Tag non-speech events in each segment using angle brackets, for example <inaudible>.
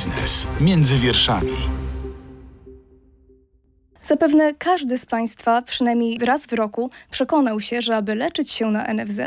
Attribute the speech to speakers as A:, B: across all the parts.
A: Biznes między wierszami.
B: Zapewne każdy z Państwa przynajmniej raz w roku przekonał się, że aby leczyć się na NFZ,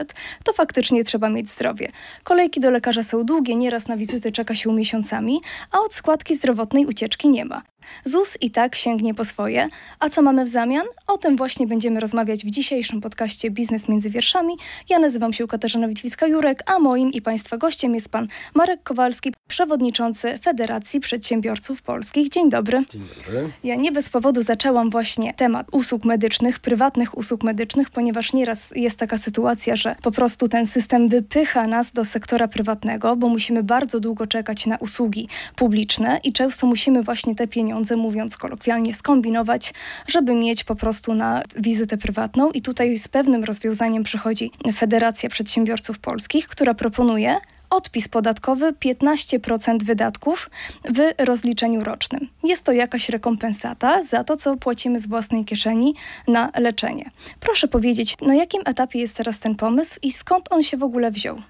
B: to faktycznie trzeba mieć zdrowie. Kolejki do lekarza są długie, nieraz na wizyty czeka się miesiącami, a od składki zdrowotnej ucieczki nie ma. ZUS i tak sięgnie po swoje. A co mamy w zamian? O tym właśnie będziemy rozmawiać w dzisiejszym podcaście Biznes między wierszami. Ja nazywam się Katarzyna Witwiska-Jurek, a moim i Państwa gościem jest Pan Marek Kowalski, przewodniczący Federacji Przedsiębiorców Polskich. Dzień dobry.
C: Dzień dobry.
B: Ja nie bez powodu zaczęłam właśnie temat usług medycznych, prywatnych usług medycznych, ponieważ nieraz jest taka sytuacja, że po prostu ten system wypycha nas do sektora prywatnego, bo musimy bardzo długo czekać na usługi publiczne i często musimy właśnie te pieniądze pieniądze, mówiąc kolokwialnie, skombinować, żeby mieć po prostu na wizytę prywatną. I tutaj z pewnym rozwiązaniem przychodzi Federacja Przedsiębiorców Polskich, która proponuje odpis podatkowy 15% wydatków w rozliczeniu rocznym. Jest to jakaś rekompensata za to, co płacimy z własnej kieszeni na leczenie. Proszę powiedzieć, na jakim etapie jest teraz ten pomysł i skąd on się w ogóle wziął?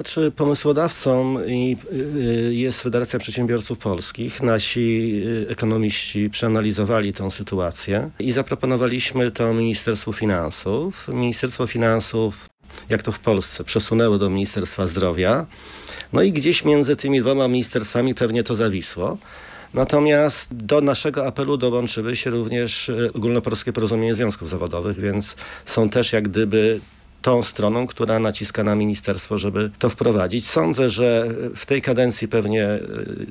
C: Znaczy pomysłodawcą y, jest Federacja Przedsiębiorców Polskich. Nasi y, ekonomiści przeanalizowali tę sytuację i zaproponowaliśmy to Ministerstwu Finansów. Ministerstwo Finansów, jak to w Polsce, przesunęło do Ministerstwa Zdrowia. No i gdzieś między tymi dwoma ministerstwami pewnie to zawisło. Natomiast do naszego apelu dołączyły się również y, Ogólnopolskie Porozumienie Związków Zawodowych, więc są też jak gdyby tą stroną, która naciska na ministerstwo, żeby to wprowadzić. Sądzę, że w tej kadencji pewnie e,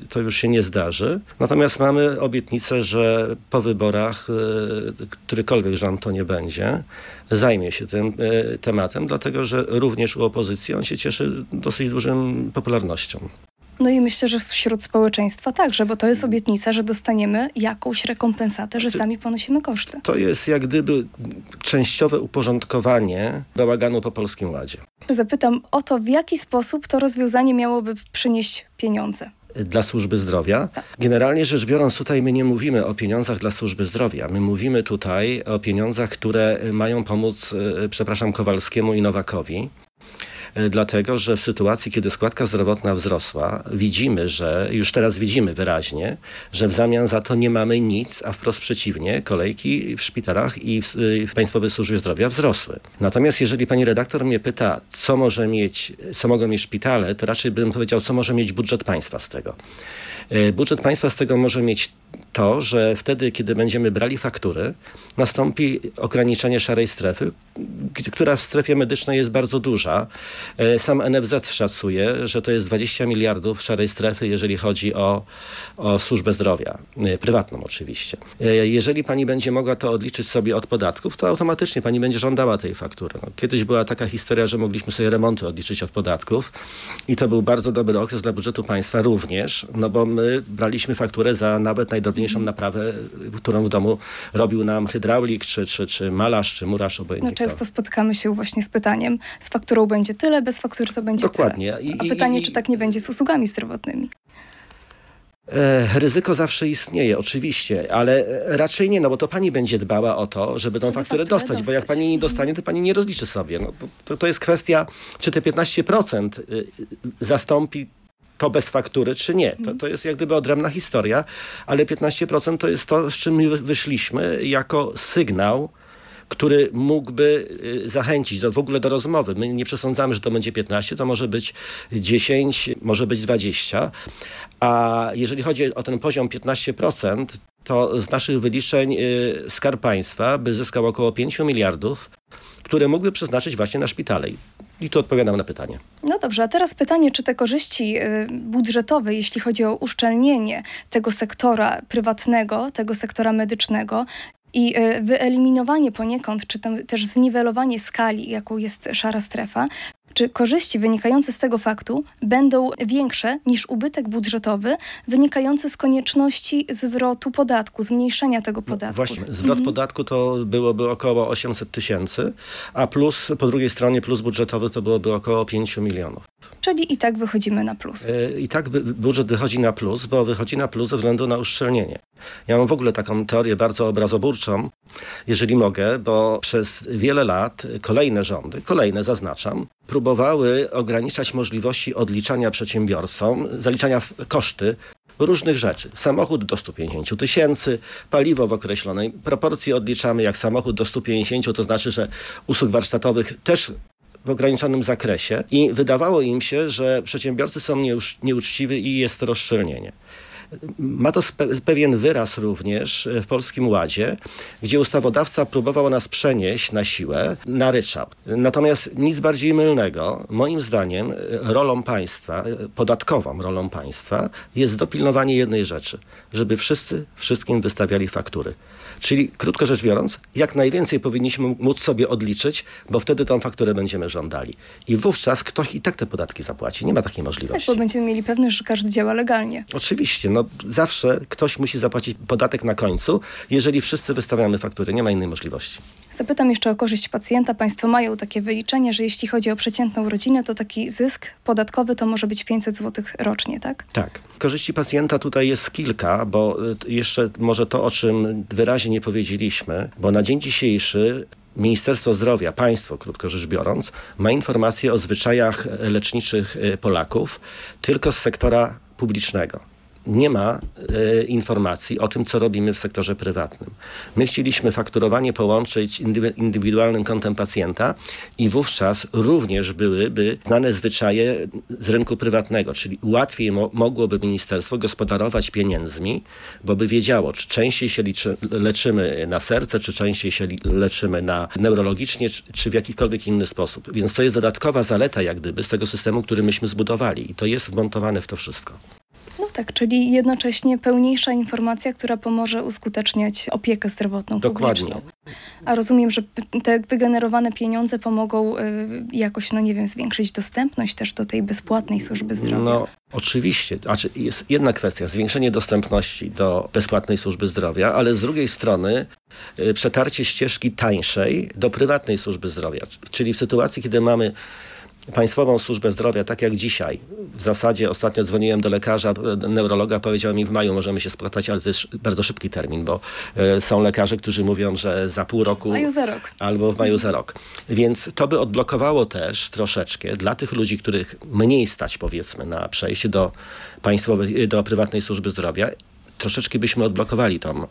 C: to już się nie zdarzy. Natomiast mamy obietnicę, że po wyborach, e, którykolwiek rząd to nie będzie, zajmie się tym e, tematem, dlatego że również u opozycji on się cieszy dosyć dużą popularnością.
B: No i myślę, że wśród społeczeństwa także, bo to jest obietnica, że dostaniemy jakąś rekompensatę, że sami ponosimy koszty.
C: To jest jak gdyby częściowe uporządkowanie bałaganu po Polskim Ładzie.
B: Zapytam o to, w jaki sposób to rozwiązanie miałoby przynieść pieniądze
C: dla służby zdrowia. Tak. Generalnie rzecz biorąc, tutaj my nie mówimy o pieniądzach dla służby zdrowia. My mówimy tutaj o pieniądzach, które mają pomóc, e, przepraszam, Kowalskiemu i Nowakowi dlatego że w sytuacji, kiedy składka zdrowotna wzrosła, widzimy, że już teraz widzimy wyraźnie, że w zamian za to nie mamy nic, a wprost przeciwnie, kolejki w szpitalach i w, w Państwowej Służbie Zdrowia wzrosły. Natomiast jeżeli pani redaktor mnie pyta, co może mieć, co mogą mieć szpitale, to raczej bym powiedział, co może mieć budżet państwa z tego. E, budżet państwa z tego może mieć to, że wtedy, kiedy będziemy brali faktury, nastąpi ograniczenie szarej strefy, która w strefie medycznej jest bardzo duża. E, sam NFZ szacuje, że to jest 20 miliardów szarej strefy, jeżeli chodzi o, o służbę zdrowia, e, prywatną oczywiście. Jeżeli pani będzie mogła to odliczyć sobie od podatków, to automatycznie pani będzie żądała tej faktury. No, kiedyś była taka historia, że mogliśmy sobie remonty odliczyć od podatków i to był bardzo dobry okres dla budżetu państwa również, no bo my my braliśmy fakturę za nawet najdrobniejszą naprawę, którą w domu robił nam hydraulik, czy, czy, czy malarz, czy murarz, obojętnie
B: No często spotykamy się właśnie z pytaniem, z fakturą będzie tyle, bez faktury to będzie
C: Dokładnie.
B: tyle. A pytanie, I, i, czy tak nie będzie z usługami zdrowotnymi?
C: E, ryzyko zawsze istnieje, oczywiście, ale raczej nie, no bo to pani będzie dbała o to, żeby tą żeby fakturę dostać, dostać, bo jak pani nie dostanie, to pani nie rozliczy sobie. No, to, to jest kwestia, czy te 15% y, zastąpi to bez faktury, czy nie. To, to jest jak gdyby odrębna historia, ale 15% to jest to, z czym my wyszliśmy jako sygnał, który mógłby y, zachęcić do, w ogóle do rozmowy. My nie przesądzamy, że to będzie 15, to może być 10, może być 20. A jeżeli chodzi o ten poziom 15%, to z naszych wyliczeń y, Skarb Państwa by zyskał około 5 miliardów, które mógłby przeznaczyć właśnie na szpitale. I tu odpowiadam na pytanie.
B: No dobrze, a teraz pytanie, czy te korzyści y, budżetowe, jeśli chodzi o uszczelnienie tego sektora prywatnego, tego sektora medycznego, i y, wyeliminowanie poniekąd, czy też zniwelowanie skali, jaką jest szara strefa, czy korzyści wynikające z tego faktu będą większe niż ubytek budżetowy wynikający z konieczności zwrotu podatku, zmniejszenia tego no podatku?
C: No właśnie, zwrot mhm. podatku to byłoby około 800 tysięcy, a plus po drugiej stronie plus budżetowy to byłoby około 5 milionów.
B: Czyli i tak wychodzimy na plus.
C: E, I tak budżet wychodzi na plus, bo wychodzi na plus ze względu na uszczelnienie. Ja mam w ogóle taką teorię bardzo obrazoburczą, jeżeli mogę, bo przez wiele lat kolejne rządy, kolejne zaznaczam, próbowały ograniczać możliwości odliczania przedsiębiorcom, zaliczania koszty różnych rzeczy. Samochód do 150 tysięcy, paliwo w określonej proporcji odliczamy. Jak samochód do 150, to znaczy, że usług warsztatowych też w ograniczonym zakresie i wydawało im się, że przedsiębiorcy są nieuczciwi i jest rozszczelnienie. Ma to pewien wyraz również w Polskim Ładzie, gdzie ustawodawca próbował nas przenieść na siłę na ryczałt. Natomiast nic bardziej mylnego, moim zdaniem, rolą państwa, podatkową rolą państwa jest dopilnowanie jednej rzeczy, żeby wszyscy wszystkim wystawiali faktury. Czyli krótko rzecz biorąc, jak najwięcej powinniśmy móc sobie odliczyć, bo wtedy tą fakturę będziemy żądali. I wówczas ktoś i tak te podatki zapłaci. Nie ma takiej możliwości.
B: Tak, bo będziemy mieli pewność, że każdy działa legalnie.
C: Oczywiście. No, zawsze ktoś musi zapłacić podatek na końcu, jeżeli wszyscy wystawiamy faktury. Nie ma innej możliwości.
B: Zapytam jeszcze o korzyść pacjenta. Państwo mają takie wyliczenie, że jeśli chodzi o przeciętną rodzinę, to taki zysk podatkowy to może być 500 zł rocznie, tak?
C: Tak. Korzyści pacjenta tutaj jest kilka, bo y, jeszcze może to, o czym wyraźnie nie powiedzieliśmy, bo na dzień dzisiejszy Ministerstwo Zdrowia, państwo, krótko rzecz biorąc, ma informacje o zwyczajach leczniczych y, Polaków tylko z sektora publicznego nie ma e, informacji o tym, co robimy w sektorze prywatnym. My chcieliśmy fakturowanie połączyć indywidualnym kontem pacjenta i wówczas również byłyby znane zwyczaje z rynku prywatnego, czyli łatwiej mo mogłoby ministerstwo gospodarować pieniędzmi, bo by wiedziało, czy częściej się leczymy na serce, czy częściej się leczymy na neurologicznie, czy, czy w jakikolwiek inny sposób. Więc to jest dodatkowa zaleta jak gdyby z tego systemu, który myśmy zbudowali i to jest wmontowane w to wszystko.
B: Tak, czyli jednocześnie pełniejsza informacja, która pomoże uskuteczniać opiekę zdrowotną
C: Dokładnie.
B: publiczną. A rozumiem, że te wygenerowane pieniądze pomogą y, jakoś, no nie wiem, zwiększyć dostępność też do tej bezpłatnej służby zdrowia.
C: No oczywiście. Znaczy jest jedna kwestia, zwiększenie dostępności do bezpłatnej służby zdrowia, ale z drugiej strony y, przetarcie ścieżki tańszej do prywatnej służby zdrowia. Czyli w sytuacji, kiedy mamy Państwową Służbę Zdrowia, tak jak dzisiaj. W zasadzie ostatnio dzwoniłem do lekarza, neurologa, powiedział mi w maju możemy się spotkać, ale to jest bardzo szybki termin, bo e, są lekarze, którzy mówią, że za pół roku...
B: W maju za rok.
C: Albo w maju za rok. Więc to by odblokowało też troszeczkę dla tych ludzi, których mniej stać powiedzmy na przejście do państwowej, do prywatnej służby zdrowia, troszeczkę byśmy odblokowali tą E,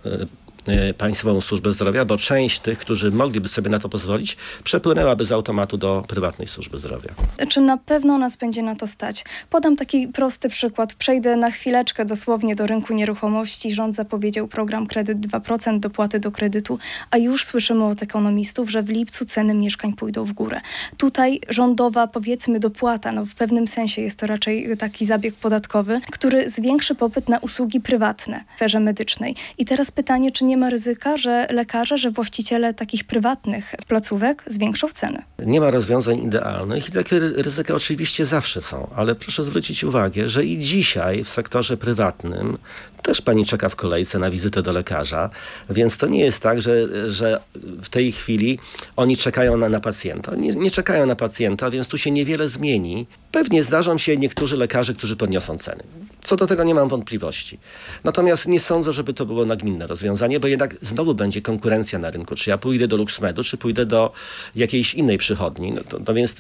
C: państwową służbę zdrowia, bo część tych, którzy mogliby sobie na to pozwolić, przepłynęłaby z automatu do prywatnej służby zdrowia.
B: Czy na pewno nas będzie na to stać? Podam taki prosty przykład. Przejdę na chwileczkę dosłownie do rynku nieruchomości. Rząd zapowiedział program kredyt 2% dopłaty do kredytu, a już słyszymy od ekonomistów, że w lipcu ceny mieszkań pójdą w górę. Tutaj rządowa, powiedzmy, dopłata, no w pewnym sensie jest to raczej taki zabieg podatkowy, który zwiększy popyt na usługi prywatne w sferze medycznej. I teraz pytanie, czy nie ma ryzyka, że lekarze, że właściciele takich prywatnych placówek zwiększą ceny?
C: Nie ma rozwiązań idealnych i takie ryzyka oczywiście zawsze są, ale proszę zwrócić uwagę, że i dzisiaj w sektorze prywatnym też pani czeka w kolejce na wizytę do lekarza, więc to nie jest tak, że, że w tej chwili oni czekają na, na pacjenta. Nie, nie czekają na pacjenta, więc tu się niewiele zmieni. Pewnie zdarzą się niektórzy lekarze, którzy podniosą ceny. Co do tego nie mam wątpliwości. Natomiast nie sądzę, żeby to było nagminne rozwiązanie, bo jednak znowu będzie konkurencja na rynku. Czy ja pójdę do LuxMedu, czy pójdę do jakiejś innej przychodni. No to, to więc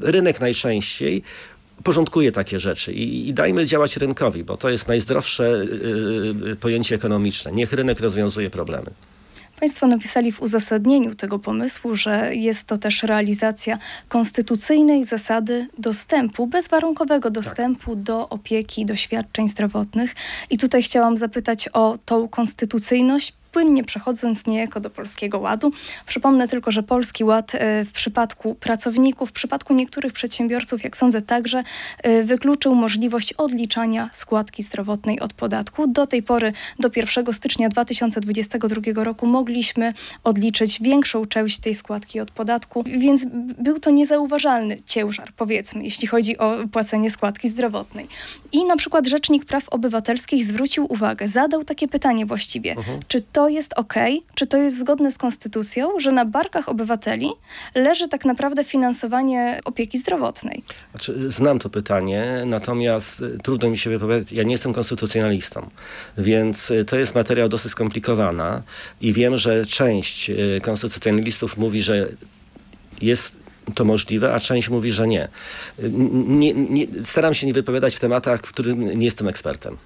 C: rynek najczęściej porządkuje takie rzeczy i, i, dajmy działać rynkowi, bo to jest najzdrowsze yy, pojęcie ekonomiczne. Niech rynek rozwiązuje problemy.
B: Państwo napisali w uzasadnieniu tego pomysłu, że jest to też realizacja konstytucyjnej zasady dostępu, bezwarunkowego dostępu tak. do opieki, do świadczeń zdrowotnych. I tutaj chciałam zapytać o tą konstytucyjność płynnie przechodząc niejako do Polskiego Ładu. Przypomnę tylko, że Polski Ład e, w przypadku pracowników, w przypadku niektórych przedsiębiorców, jak sądzę, także e, wykluczył możliwość odliczania składki zdrowotnej od podatku. Do tej pory, do 1 stycznia 2022 roku mogliśmy odliczyć większą część tej składki od podatku, więc był to niezauważalny ciężar, powiedzmy, jeśli chodzi o płacenie składki zdrowotnej. I na przykład Rzecznik Praw Obywatelskich zwrócił uwagę, zadał takie pytanie właściwie, uh mhm. -huh. czy to jest ok, czy to jest zgodne z konstytucją, że na barkach obywateli leży tak naprawdę finansowanie opieki zdrowotnej?
C: Znaczy, znam to pytanie, natomiast y, trudno mi się wypowiedzieć. Ja nie jestem konstytucjonalistą, więc y, to jest materia dosyć skomplikowana i wiem, że część y, konstytucjonalistów mówi, że jest to możliwe, a część mówi, że nie. nie, nie staram się nie wypowiadać w tematach, w którym nie jestem ekspertem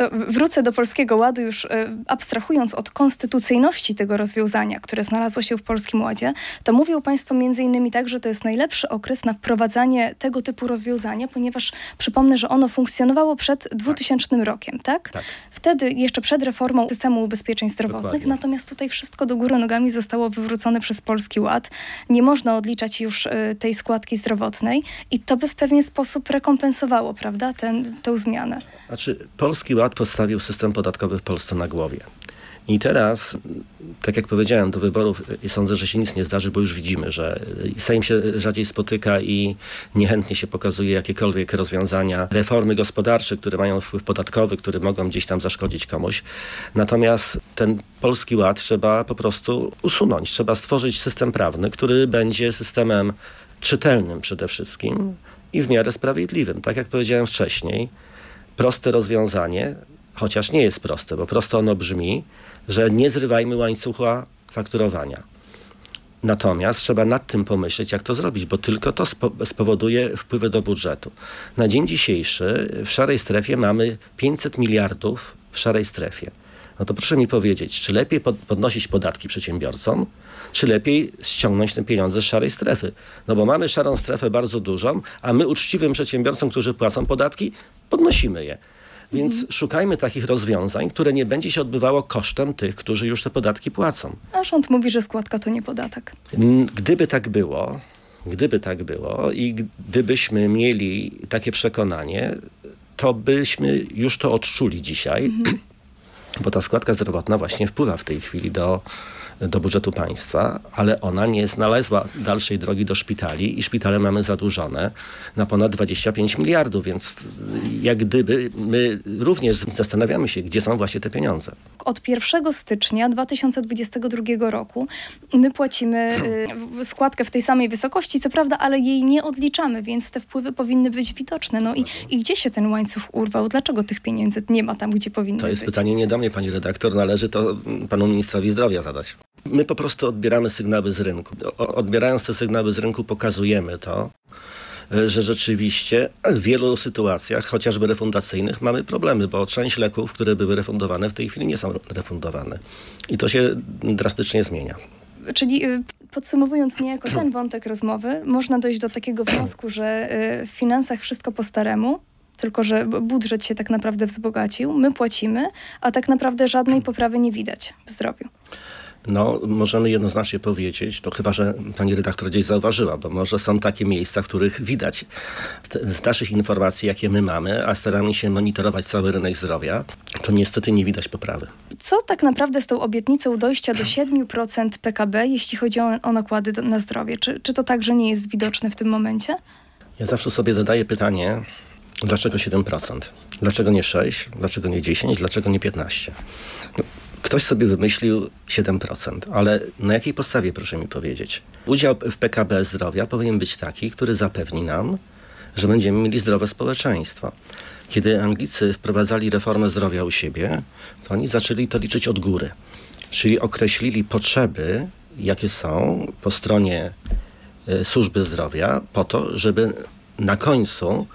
B: To wrócę do Polskiego Ładu już e, abstrahując od konstytucyjności tego rozwiązania, które znalazło się w Polskim Ładzie, to mówią Państwo między innymi tak, że to jest najlepszy okres na wprowadzanie tego typu rozwiązania, ponieważ przypomnę, że ono funkcjonowało przed 2000 tak. rokiem, tak?
C: tak?
B: Wtedy jeszcze przed reformą systemu ubezpieczeń zdrowotnych, Dokładnie. natomiast tutaj wszystko do góry nogami zostało wywrócone przez Polski Ład. Nie można odliczać już y, tej składki zdrowotnej i to by w pewien sposób rekompensowało, prawda, tę zmianę.
C: Znaczy, Polski Ład postawił system podatkowy w Polsce na głowie. I teraz, tak jak powiedziałem, do wyborów i sądzę, że się nic nie zdarzy, bo już widzimy, że Sejm się rzadziej spotyka i niechętnie się pokazuje jakiekolwiek rozwiązania, reformy gospodarcze, które mają wpływ podatkowy, które mogą gdzieś tam zaszkodzić komuś. Natomiast ten polski ład trzeba po prostu usunąć. Trzeba stworzyć system prawny, który będzie systemem czytelnym przede wszystkim i w miarę sprawiedliwym. Tak jak powiedziałem wcześniej, proste rozwiązanie, chociaż nie jest proste, bo prosto ono brzmi, że nie zrywajmy łańcucha fakturowania. Natomiast trzeba nad tym pomyśleć, jak to zrobić, bo tylko to spowoduje wpływy do budżetu. Na dzień dzisiejszy w szarej strefie mamy 500 miliardów w szarej strefie. No to proszę mi powiedzieć, czy lepiej podnosić podatki przedsiębiorcom, czy lepiej ściągnąć te pieniądze z szarej strefy? No bo mamy szarą strefę bardzo dużą, a my uczciwym przedsiębiorcom, którzy płacą podatki, podnosimy je. Więc mhm. szukajmy takich rozwiązań, które nie będzie się odbywało kosztem tych, którzy już te podatki płacą.
B: A rząd mówi, że składka to nie podatek.
C: Gdyby tak było, gdyby tak było i gdybyśmy mieli takie przekonanie, to byśmy już to odczuli dzisiaj, mhm. bo ta składka zdrowotna właśnie wpływa w tej chwili do do budżetu państwa, ale ona nie znalazła dalszej drogi do szpitali i szpitale mamy zadłużone na ponad 25 miliardów, więc jak gdyby my również zastanawiamy się, gdzie są właśnie te pieniądze.
B: Od 1 stycznia 2022 roku my płacimy y, składkę w tej samej wysokości, co prawda, ale jej nie odliczamy, więc te wpływy powinny być widoczne. No i, i gdzie się ten łańcuch urwał? Dlaczego tych pieniędzy nie ma tam, gdzie powinny być?
C: To jest być? pytanie nie do mnie, pani redaktor, należy to panu ministrowi zdrowia zadać. My po prostu odbieramy sygnały z rynku. Odbierając te sygnały z rynku pokazujemy to, że rzeczywiście w wielu sytuacjach, chociażby refundacyjnych, mamy problemy, bo część leków, które były refundowane, w tej chwili nie są refundowane. I to się drastycznie zmienia.
B: Czyli y, podsumowując niejako ten <clears throat> wątek rozmowy, można dojść do takiego wniosku, że y, w finansach wszystko po staremu, tylko że budżet się tak naprawdę wzbogacił, my płacimy, a tak naprawdę żadnej poprawy nie widać w zdrowiu.
C: No, możemy jednoznacznie powiedzieć, to chyba, że pani redaktor gdzieś zauważyła, bo może są takie miejsca, w których widać z, naszych informacji, jakie my mamy, a staramy się monitorować cały rynek zdrowia, to niestety nie widać poprawy.
B: Co tak naprawdę z tą obietnicą dojścia do 7% PKB, jeśli chodzi o, o nakłady do, na zdrowie? Czy, czy to także nie jest widoczne w tym momencie?
C: Ja zawsze sobie zadaję pytanie, dlaczego 7%? Dlaczego nie 6? Dlaczego nie 10? Dlaczego nie 15? Ktoś sobie wymyślił 7%, ale na jakiej podstawie, proszę mi powiedzieć? Udział w PKB zdrowia powinien być taki, który zapewni nam, że będziemy mieli zdrowe społeczeństwo. Kiedy Anglicy wprowadzali reformę zdrowia u siebie, to oni zaczęli to liczyć od góry. Czyli określili potrzeby, jakie są po stronie e, służby zdrowia, po to, żeby na końcu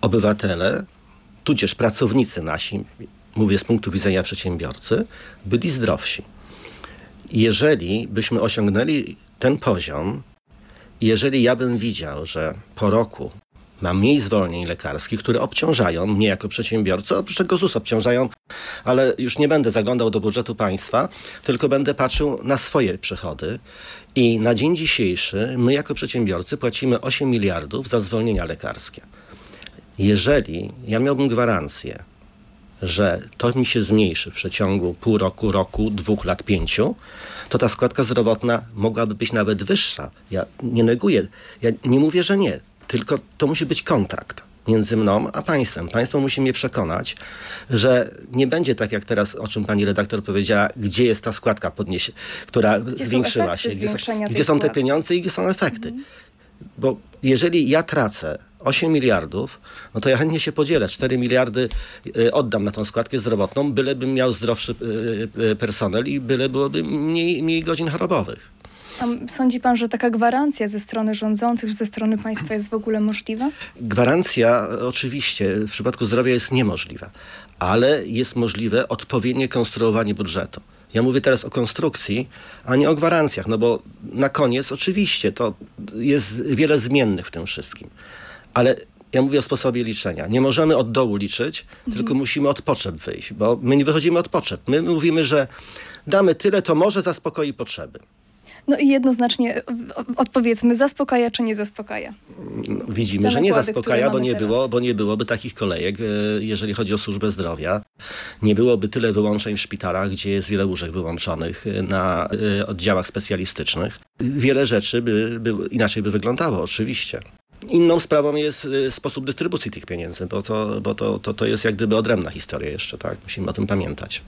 C: obywatele, tudzież pracownicy nasi, mówię z punktu widzenia przedsiębiorcy, byli zdrowsi. Jeżeli byśmy osiągnęli ten poziom, jeżeli ja bym widział, że po roku mam mniej zwolnień lekarskich, które obciążają mnie jako przedsiębiorcę, oprócz tego ZUS obciążają, ale już nie będę zaglądał do budżetu państwa, tylko będę patrzył na swoje przychody. I na dzień dzisiejszy my jako przedsiębiorcy płacimy 8 miliardów za zwolnienia lekarskie. Jeżeli ja miałbym gwarancję, że to mi się zmniejszy w przeciągu pół roku, roku, dwóch lat, pięciu, to ta składka zdrowotna mogłaby być nawet wyższa. Ja nie neguję, ja nie mówię, że nie, tylko to musi być kontrakt między mną a państwem. Państwo musi mnie przekonać, że nie będzie tak jak teraz, o czym pani redaktor powiedziała, gdzie jest ta składka, podniesie, która
B: gdzie
C: zwiększyła się,
B: gdzie, są,
C: gdzie są te pieniądze i gdzie są efekty. Mhm. Bo jeżeli ja tracę 8 miliardów, no to ja chętnie się podzielę. 4 miliardy y, oddam na tą składkę zdrowotną, bylebym miał zdrowszy y, y, personel i byle byłoby mniej, mniej godzin chorobowych.
B: A sądzi pan, że taka gwarancja ze strony rządzących, ze strony państwa jest w ogóle możliwa?
C: Gwarancja oczywiście w przypadku zdrowia jest niemożliwa, ale jest możliwe odpowiednie konstruowanie budżetu. Ja mówię teraz o konstrukcji, a nie o gwarancjach, no bo na koniec oczywiście to jest wiele zmiennych w tym wszystkim. Ale ja mówię o sposobie liczenia. Nie możemy od dołu liczyć, mhm. tylko musimy od potrzeb wyjść, bo my nie wychodzimy od potrzeb. My mówimy, że damy tyle, to może zaspokoi potrzeby.
B: No i jednoznacznie odpowiedzmy, zaspokaja czy nie zaspokaja?
C: No, widzimy, że nie zaspokaja, bo nie, było, bo nie byłoby takich kolejek, e, jeżeli chodzi o służbę zdrowia. Nie byłoby tyle wyłączeń w szpitalach, gdzie jest wiele łóżek wyłączonych e, na e, oddziałach specjalistycznych. Wiele rzeczy by, by inaczej by wyglądało, oczywiście. Inną sprawą jest sposób dystrybucji tych pieniędzy, bo, to, bo to, to, to jest jak gdyby odrębna historia jeszcze, tak? Musimy o tym pamiętać.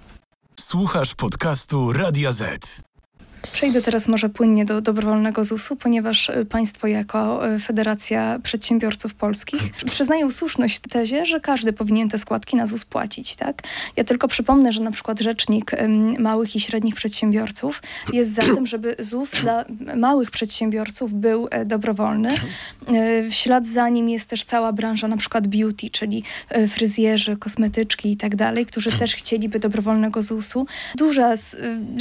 A: Słuchasz podcastu Radia Z.
B: Przejdę teraz może płynnie do dobrowolnego ZUS-u, ponieważ y, państwo jako y, Federacja Przedsiębiorców Polskich przyznają słuszność tezie, że każdy powinien te składki na ZUS płacić. Tak? Ja tylko przypomnę, że na przykład rzecznik małych i średnich przedsiębiorców jest za tym, żeby ZUS dla małych przedsiębiorców był e, dobrowolny. E, w ślad za nim jest też cała branża na przykład beauty, czyli e, fryzjerzy, kosmetyczki i tak dalej, którzy też chcieliby dobrowolnego ZUS-u. Duża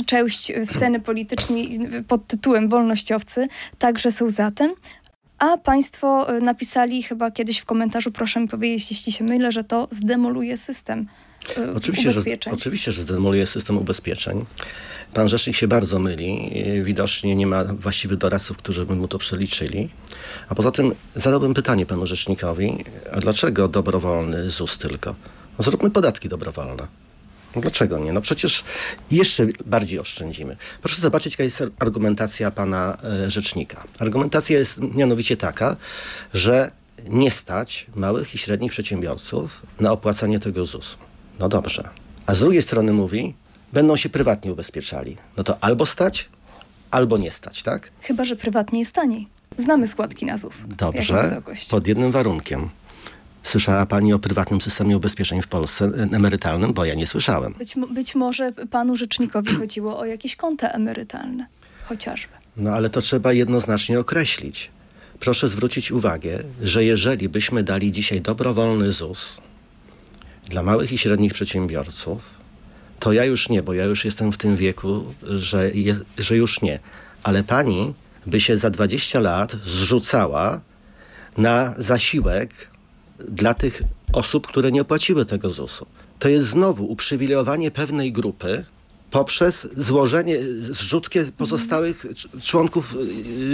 B: część sceny politycznej polityczni pod tytułem wolnościowcy także są za tym. A państwo e, napisali chyba kiedyś w komentarzu, proszę mi powiedzieć, jeśli się mylę, że to zdemoluje system e, oczywiście, ubezpieczeń.
C: Że, oczywiście, że zdemoluje system ubezpieczeń. Pan rzecznik się bardzo myli. Widocznie nie ma właściwych doradców, którzy by mu to przeliczyli. A poza tym zadałbym pytanie panu rzecznikowi, a dlaczego dobrowolny ZUS tylko? No zróbmy podatki dobrowolne. Dlaczego nie? No przecież jeszcze bardziej oszczędzimy. Proszę zobaczyć, jaka jest argumentacja pana e, rzecznika. Argumentacja jest mianowicie taka, że nie stać małych i średnich przedsiębiorców na opłacanie tego ZUS-u. No dobrze. A z drugiej strony mówi, będą się prywatnie ubezpieczali. No to albo stać, albo nie stać, tak?
B: Chyba, że prywatnie jest taniej. Znamy składki na ZUS.
C: Dobrze, pod jednym warunkiem – Słyszała Pani o prywatnym systemie ubezpieczeń w Polsce e, emerytalnym? Bo ja nie słyszałem.
B: Być, być może Panu rzecznikowi <clears throat> chodziło o jakieś konta emerytalne, chociażby.
C: No ale to trzeba jednoznacznie określić. Proszę zwrócić uwagę, że jeżeli byśmy dali dzisiaj dobrowolny ZUS dla małych i średnich przedsiębiorców, to ja już nie, bo ja już jestem w tym wieku, że, je, że już nie. Ale pani by się za 20 lat zrzucała na zasiłek dla tych osób, które nie opłaciły tego ZUS-u. To jest znowu uprzywilejowanie pewnej grupy, poprzez złożenie, zrzutkie pozostałych członków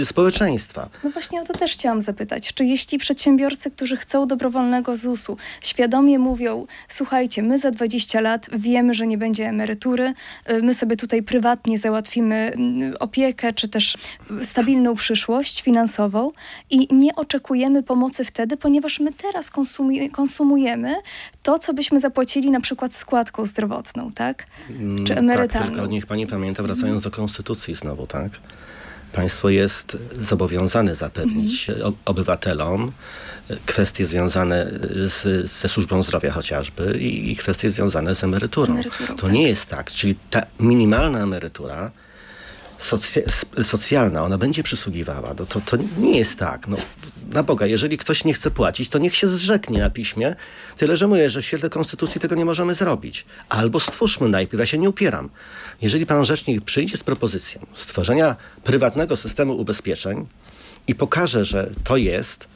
C: y, społeczeństwa.
B: No właśnie o to też chciałam zapytać. Czy jeśli przedsiębiorcy, którzy chcą dobrowolnego ZUS-u, świadomie mówią, słuchajcie, my za 20 lat wiemy, że nie będzie emerytury, y, my sobie tutaj prywatnie załatwimy mm, opiekę, czy też stabilną przyszłość finansową i nie oczekujemy pomocy wtedy, ponieważ my teraz konsumujemy to, co byśmy zapłacili na przykład składką zdrowotną, tak?
C: Mm, czy emeryturą. Tak, tylko niech pani pamięta, wracając do konstytucji znowu, tak? Państwo jest zobowiązane zapewnić mhm. obywatelom kwestie związane z, ze służbą zdrowia chociażby i, i kwestie związane z emeryturą. emeryturą to tak. nie jest tak. Czyli ta minimalna emerytura socjalna, ona będzie przysługiwała. To, to, to nie jest tak. No, na Boga, jeżeli ktoś nie chce płacić, to niech się zrzeknie na piśmie. Tyle, że mówię, że w świetle konstytucji tego nie możemy zrobić. Albo stwórzmy najpierw, ja się nie upieram. Jeżeli pan rzecznik przyjdzie z propozycją stworzenia prywatnego systemu ubezpieczeń i pokaże, że to jest,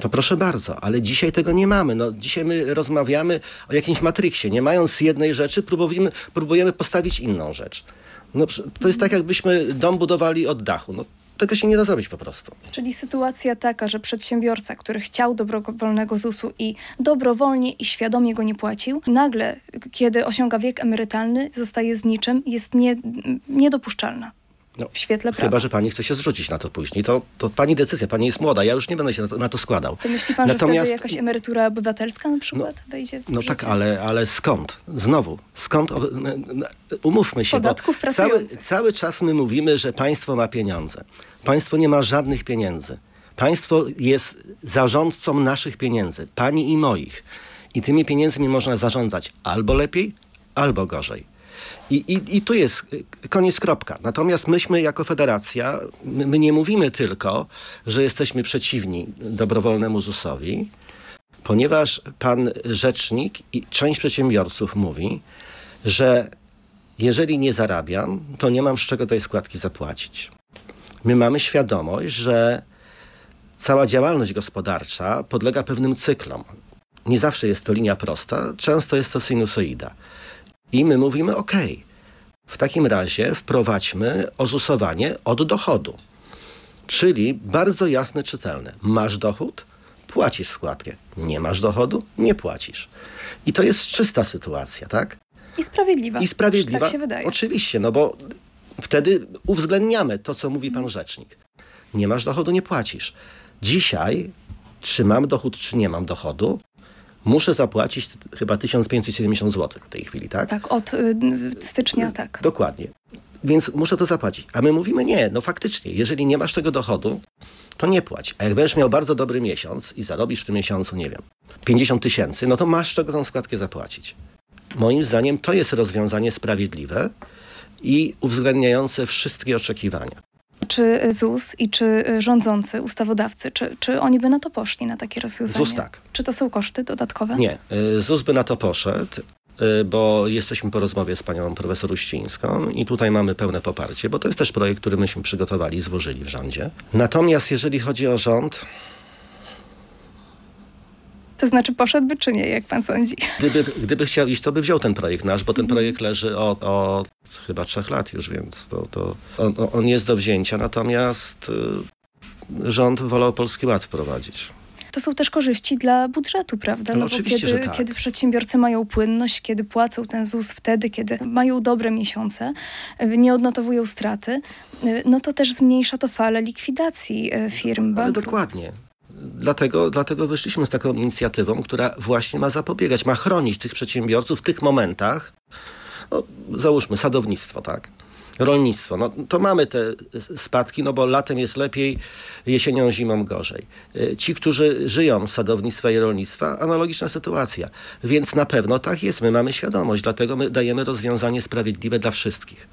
C: to proszę bardzo, ale dzisiaj tego nie mamy. No, dzisiaj my rozmawiamy o jakimś matriksie. Nie mając jednej rzeczy, próbujemy, próbujemy postawić inną rzecz. No, to jest tak, jakbyśmy dom budowali od dachu. No, tego się nie da zrobić po prostu.
B: Czyli sytuacja taka, że przedsiębiorca, który chciał dobrowolnego ZUS-u i dobrowolnie i świadomie go nie płacił, nagle, kiedy osiąga wiek emerytalny, zostaje z niczym, jest nie, niedopuszczalna. No, w świetle prawa.
C: Chyba, że pani chce się zrzucić na to później. To, to pani decyzja, pani jest młoda, ja już nie będę się na to, na to składał.
B: To myśli pan, Natomiast, że wtedy jakaś emerytura obywatelska na przykład
C: no,
B: wejdzie
C: No tak, ale, ale skąd? Znowu, skąd? Umówmy
B: Z
C: się,
B: podatków
C: bo cały, cały czas my mówimy, że państwo ma pieniądze. Państwo nie ma żadnych pieniędzy. Państwo jest zarządcą naszych pieniędzy, pani i moich. I tymi pieniędzmi można zarządzać albo lepiej, albo gorzej. I, i, I tu jest koniec kropka. Natomiast myśmy jako federacja, my, my nie mówimy tylko, że jesteśmy przeciwni dobrowolnemu ZUS-owi, ponieważ pan rzecznik i część przedsiębiorców mówi, że jeżeli nie zarabiam, to nie mam z czego tej składki zapłacić. My mamy świadomość, że cała działalność gospodarcza podlega pewnym cyklom. Nie zawsze jest to linia prosta, często jest to sinusoida. I my mówimy, OK, w takim razie wprowadźmy ozusowanie od dochodu. Czyli bardzo jasne, czytelne. Masz dochód? Płacisz składkę. Nie masz dochodu? Nie płacisz. I to jest czysta sytuacja, tak?
B: I sprawiedliwa.
C: I sprawiedliwa.
B: Tak się wydaje.
C: Oczywiście, no bo wtedy uwzględniamy to, co mówi pan rzecznik. Nie masz dochodu, nie płacisz. Dzisiaj, czy mam dochód, czy nie mam dochodu, muszę zapłacić chyba 1570 zł w tej chwili, tak?
B: Tak, od y, stycznia, tak.
C: Dokładnie. Więc muszę to zapłacić. A my mówimy nie, no faktycznie, jeżeli nie masz tego dochodu, to nie płać. A jak będziesz miał bardzo dobry miesiąc i zarobisz w tym miesiącu, nie wiem, 50 tysięcy, no to masz czego tą składkę zapłacić. Moim zdaniem to jest rozwiązanie sprawiedliwe i uwzględniające wszystkie oczekiwania.
B: Czy ZUS i czy rządzący, ustawodawcy, czy, czy oni by na to poszli, na takie rozwiązanie?
C: ZUS tak.
B: Czy to są koszty dodatkowe?
C: Nie. Y, ZUS by na to poszedł, y, bo jesteśmy po rozmowie z panią profesor Uścińską i tutaj mamy pełne poparcie, bo to jest też projekt, który myśmy przygotowali i złożyli w rządzie. Natomiast jeżeli chodzi o rząd,
B: To znaczy poszedłby czy nie, jak pan sądzi?
C: Gdyby, <laughs> gdyby chciał iść, to by wziął ten projekt nasz, bo ten projekt leży od, od chyba trzech lat już, więc to, to on, on jest do wzięcia, natomiast y, rząd wolał Polski Ład wprowadzić.
B: To są też korzyści dla budżetu, prawda?
C: No
B: bo
C: oczywiście,
B: kiedy,
C: tak.
B: kiedy przedsiębiorcy mają płynność, kiedy płacą ten ZUS wtedy, kiedy mają dobre miesiące, y, nie odnotowują straty, y, no to też zmniejsza to falę likwidacji y, firm,
C: Ale
B: bankructw.
C: dokładnie. Dlatego, dlatego wyszliśmy z taką inicjatywą, która właśnie ma zapobiegać, ma chronić tych przedsiębiorców w tych momentach. No, załóżmy sadownictwo, tak? Rolnictwo. No, to mamy te spadki, no bo latem jest lepiej, jesienią, zimą gorzej. Y, Ci, którzy żyją z sadownictwa i rolnictwa, analogiczna sytuacja. Więc na pewno tak jest, my mamy świadomość, dlatego my dajemy rozwiązanie sprawiedliwe dla wszystkich.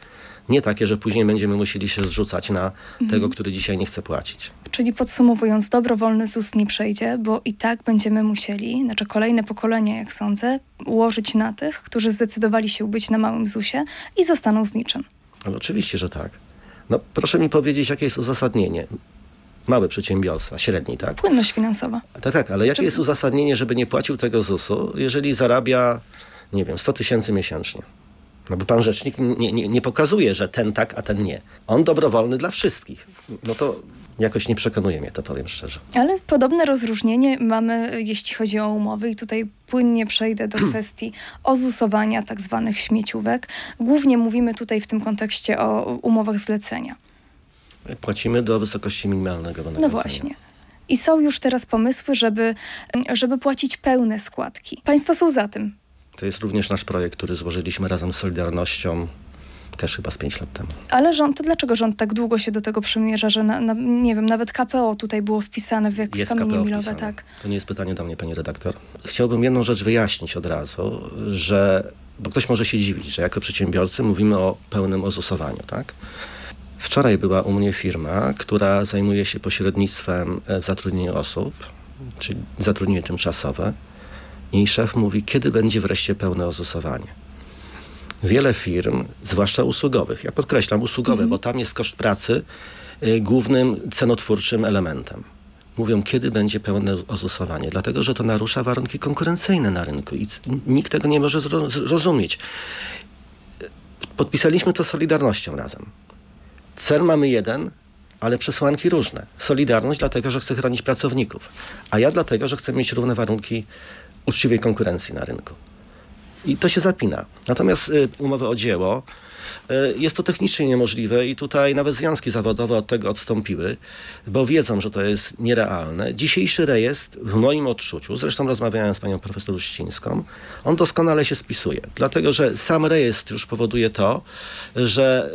C: Nie takie, że później będziemy musieli się zrzucać na tego, który dzisiaj nie chce płacić.
B: Czyli podsumowując, dobrowolny ZUS nie przejdzie, bo i tak będziemy musieli, znaczy kolejne pokolenia, jak sądzę, ułożyć na tych, którzy zdecydowali się być na małym ZUSie i zostaną z niczym.
C: Ale oczywiście, że tak. No, proszę mi powiedzieć, jakie jest uzasadnienie. Małe przedsiębiorstwa, średni, tak?
B: Płynność finansowa.
C: Tak, tak, ale jakie
B: Czy-
C: jest uzasadnienie, żeby nie płacił tego ZUS-u, jeżeli zarabia, nie wiem, 100 tysięcy miesięcznie? No bo pan rzecznik nie, nie, nie pokazuje, że ten tak, a ten nie. On dobrowolny dla wszystkich. No to jakoś nie przekonuje mnie, to powiem szczerze.
B: Ale podobne rozróżnienie mamy, jeśli chodzi o umowy i tutaj płynnie przejdę do <clears throat> kwestii ozusowania tak zwanych śmieciówek. Głównie mówimy tutaj w tym kontekście o umowach zlecenia.
C: Płacimy do wysokości minimalnego
B: No
C: wynagrodzenia.
B: właśnie. I są już teraz pomysły, żeby, żeby płacić pełne składki. Państwo są za tym.
C: To jest również nasz projekt, który złożyliśmy razem z Solidarnością też chyba z 5 lat temu.
B: Ale rząd, to dlaczego rząd tak długo się do tego przymierza, że na, na, nie wiem, nawet KPO tutaj było wpisane w jak w
C: Jest
B: kamienie
C: KPO
B: milowe,
C: wpisane.
B: tak?
C: To nie jest pytanie do mnie, pani redaktor. Chciałbym jedną rzecz wyjaśnić od razu, że, bo ktoś może się dziwić, że jako przedsiębiorcy mówimy o pełnym ozusowaniu, tak? Wczoraj była u mnie firma, która zajmuje się pośrednictwem e, w zatrudnieniu osób, czyli zatrudnienie tymczasowe. I szef mówi, kiedy będzie wreszcie pełne ozusowanie. Wiele firm, zwłaszcza usługowych, ja podkreślam usługowe, bo tam jest koszt pracy y, głównym cenotwórczym elementem. Mówią, kiedy będzie pełne ozusowanie, dlatego że to narusza warunki konkurencyjne na rynku i nikt tego nie może zro- zrozumieć. Podpisaliśmy to Solidarnością razem. Cel mamy jeden, ale przesłanki różne. Solidarność dlatego, że chce chronić pracowników, a ja dlatego, że chcę mieć równe warunki uczciwej konkurencji na rynku. I to się zapina. Natomiast y, umowy o dzieło y, jest to technicznie niemożliwe i tutaj nawet związki zawodowe od tego odstąpiły, bo wiedzą, że to jest nierealne. Dzisiejszy rejestr w moim odczuciu, zresztą rozmawiałem z panią profesor Uścińską, on doskonale się spisuje, dlatego że sam rejestr już powoduje to, że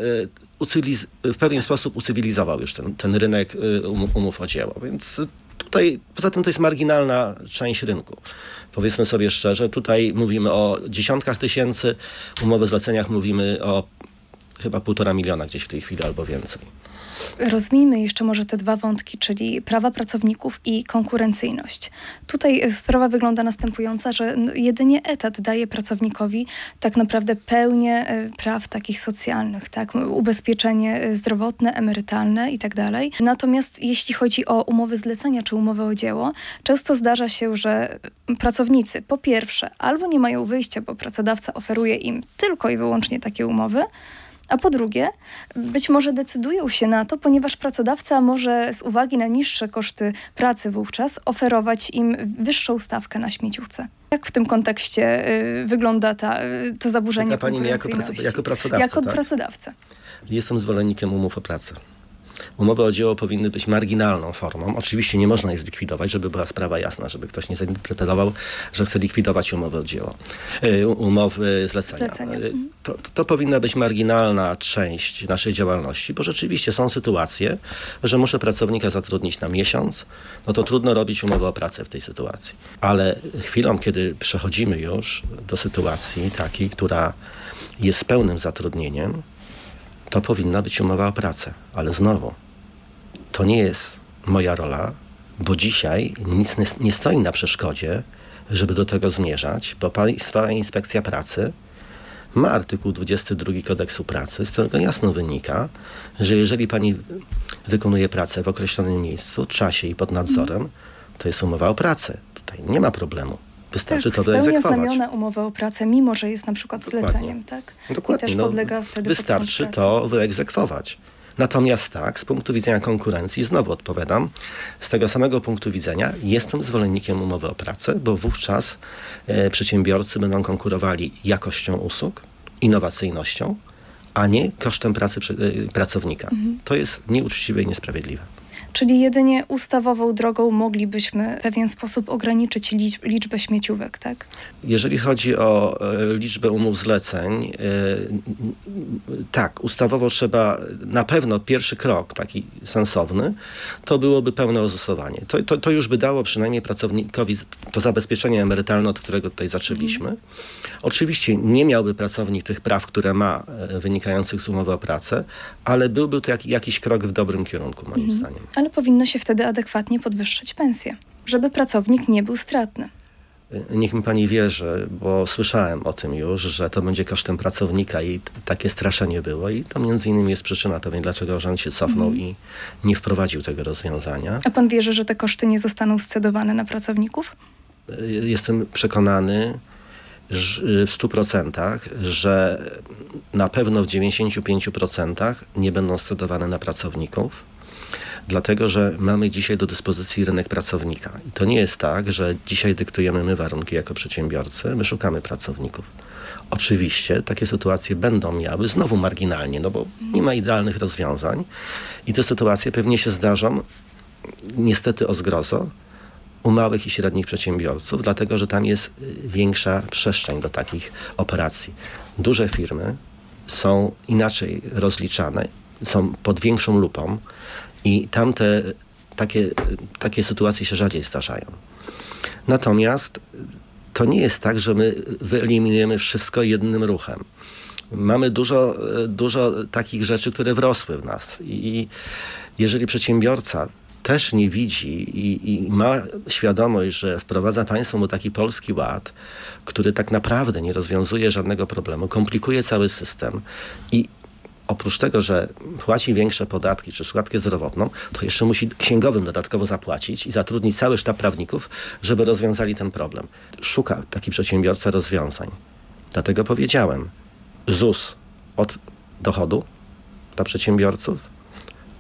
C: y, w pewien sposób ucywilizował już ten, ten rynek um- umów o dzieło, więc Tutaj, poza tym to jest marginalna część rynku. Powiedzmy sobie szczerze, tutaj mówimy o dziesiątkach tysięcy, umowy zleceniach mówimy o chyba półtora miliona gdzieś w tej chwili albo więcej.
B: Rozmijmy jeszcze może te dwa wątki, czyli prawa pracowników i konkurencyjność. Tutaj sprawa wygląda następująca, że jedynie etat daje pracownikowi tak naprawdę pełnię e, praw takich socjalnych, tak? ubezpieczenie e, zdrowotne, emerytalne i tak. Natomiast jeśli chodzi o umowy zlecenia czy umowy o dzieło, często zdarza się, że pracownicy po pierwsze albo nie mają wyjścia, bo pracodawca oferuje im tylko i wyłącznie takie umowy, a po drugie, być może decydują się na to, ponieważ pracodawca może z uwagi na niższe koszty pracy wówczas oferować im wyższą stawkę na śmieciówce. Jak w tym kontekście y, wygląda ta, y, to zaburzenie
C: Pyta pani mnie jako, praco, jako pracodawca,
B: Jako
C: tak?
B: pracodawca.
C: Jestem zwolennikiem umów o pracę. Umowy o dzieło powinny być marginalną formą. Oczywiście nie można ich zlikwidować, żeby była sprawa jasna, żeby ktoś nie zinterpretował, że chce likwidować umowy o dzieło, y, umowy zlecenia.
B: Zlecenia.
C: Y, to, to powinna być marginalna część naszej działalności, bo rzeczywiście są sytuacje, że muszę pracownika zatrudnić na miesiąc, no to trudno robić umowę o pracę w tej sytuacji. Ale chwilą, kiedy przechodzimy już do sytuacji takiej, która jest pełnym zatrudnieniem, to powinna być umowa o pracę. Ale znowu, to nie jest moja rola, bo dzisiaj nic nie stoi na przeszkodzie, żeby do tego zmierzać, bo Państwa Inspekcja Pracy ma artykuł 22 kodeksu pracy, z którego jasno wynika, że jeżeli pani wykonuje pracę w określonym miejscu, czasie i pod nadzorem, to jest umowa o pracę. Tutaj nie ma problemu. Wystarczy
B: tak,
C: to wyegzekwować.
B: znamiona umowę o pracę, mimo że jest na przykład Dokładnie. zleceniem, tak?
C: Dokładnie.
B: I też
C: no,
B: podlega wtedy
C: Wystarczy to wyegzekwować. Natomiast tak, z punktu widzenia konkurencji, znowu odpowiadam, z tego samego punktu widzenia jestem zwolennikiem umowy o pracę, bo wówczas e, przedsiębiorcy będą konkurowali jakością usług, innowacyjnością, a nie kosztem pracy e, pracownika. Mhm. To jest nieuczciwe i niesprawiedliwe.
B: Czyli jedynie ustawową drogą moglibyśmy w pewien sposób ograniczyć liczb, liczbę śmieciówek, tak?
C: Jeżeli chodzi o e, liczbę umów zleceń, e, tak, ustawowo trzeba na pewno pierwszy krok, taki sensowny, to byłoby pełne ozusowanie. To, to, to już by dało przynajmniej pracownikowi to zabezpieczenie emerytalne, od którego tutaj zaczęliśmy. Mhm. Oczywiście nie miałby pracownik tych praw, które ma e, wynikających z umowy o pracę, ale byłby to jak, jakiś krok w dobrym kierunku, moim mhm. zdaniem
B: ale powinno się wtedy adekwatnie podwyższyć pensję, żeby pracownik nie był stratny.
C: Niech mi pani wierzy, bo słyszałem o tym już, że to będzie kosztem pracownika i takie straszenie było i to między innymi jest przyczyna pewnie, dlaczego rząd się cofnął mm. i nie wprowadził tego rozwiązania.
B: A pan wierzy, że te koszty nie zostaną scedowane na pracowników?
C: Jestem przekonany w 100%, że na pewno w 95% nie będą scedowane na pracowników dlatego że mamy dzisiaj do dyspozycji rynek pracownika. I to nie jest tak, że dzisiaj dyktujemy my warunki jako przedsiębiorcy, my szukamy pracowników. Oczywiście takie sytuacje będą miały, znowu marginalnie, no bo nie ma idealnych rozwiązań i te sytuacje pewnie się zdarzą, niestety o zgrozo, u małych i średnich przedsiębiorców, dlatego że tam jest większa przestrzeń do takich operacji. Duże firmy są inaczej rozliczane, są pod większą lupą, i tamte takie, takie sytuacje się rzadziej zdarzają. Natomiast to nie jest tak, że my wyeliminujemy wszystko jednym ruchem. Mamy dużo, dużo takich rzeczy, które wrosły w nas. I jeżeli przedsiębiorca też nie widzi i, i, ma świadomość, że wprowadza państwo mu taki polski ład, który tak naprawdę nie rozwiązuje żadnego problemu, komplikuje cały system i oprócz tego, że płaci większe podatki czy składkę zdrowotną, to jeszcze musi księgowym dodatkowo zapłacić i zatrudnić cały sztab prawników, żeby rozwiązali ten problem. Szuka taki przedsiębiorca rozwiązań. Dlatego powiedziałem, ZUS od dochodu dla przedsiębiorców,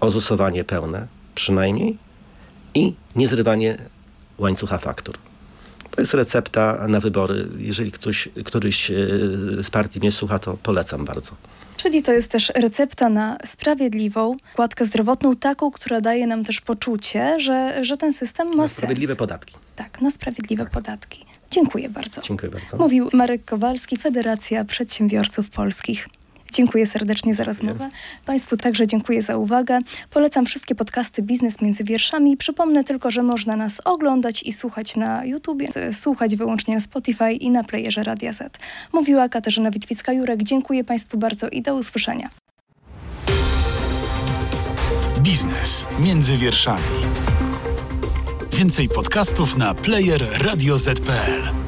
C: ozusowanie pełne przynajmniej i niezrywanie łańcucha faktur. To jest recepta na wybory. Jeżeli ktoś, któryś e, z partii mnie słucha, to polecam bardzo.
B: Czyli to jest też recepta na sprawiedliwą kładkę zdrowotną, taką, która daje nam też poczucie, że, że ten system ma
C: na sprawiedliwe
B: sens.
C: podatki.
B: Tak, na sprawiedliwe tak. podatki. Dziękuję bardzo.
C: Dziękuję bardzo.
B: Mówił Marek Kowalski, Federacja Przedsiębiorców Polskich. Dziękuję serdecznie za rozmowę. Państwu także dziękuję za uwagę. Polecam wszystkie podcasty Biznes między wierszami. Przypomnę tylko, że można nas oglądać i słuchać na YouTubie, słuchać wyłącznie na Spotify i na playerze Radia Z. Mówiła Katarzyna Witwicka-Jurek. Dziękuję Państwu bardzo i do usłyszenia.
A: Biznes między wierszami. Więcej podcastów na player radioz.pl.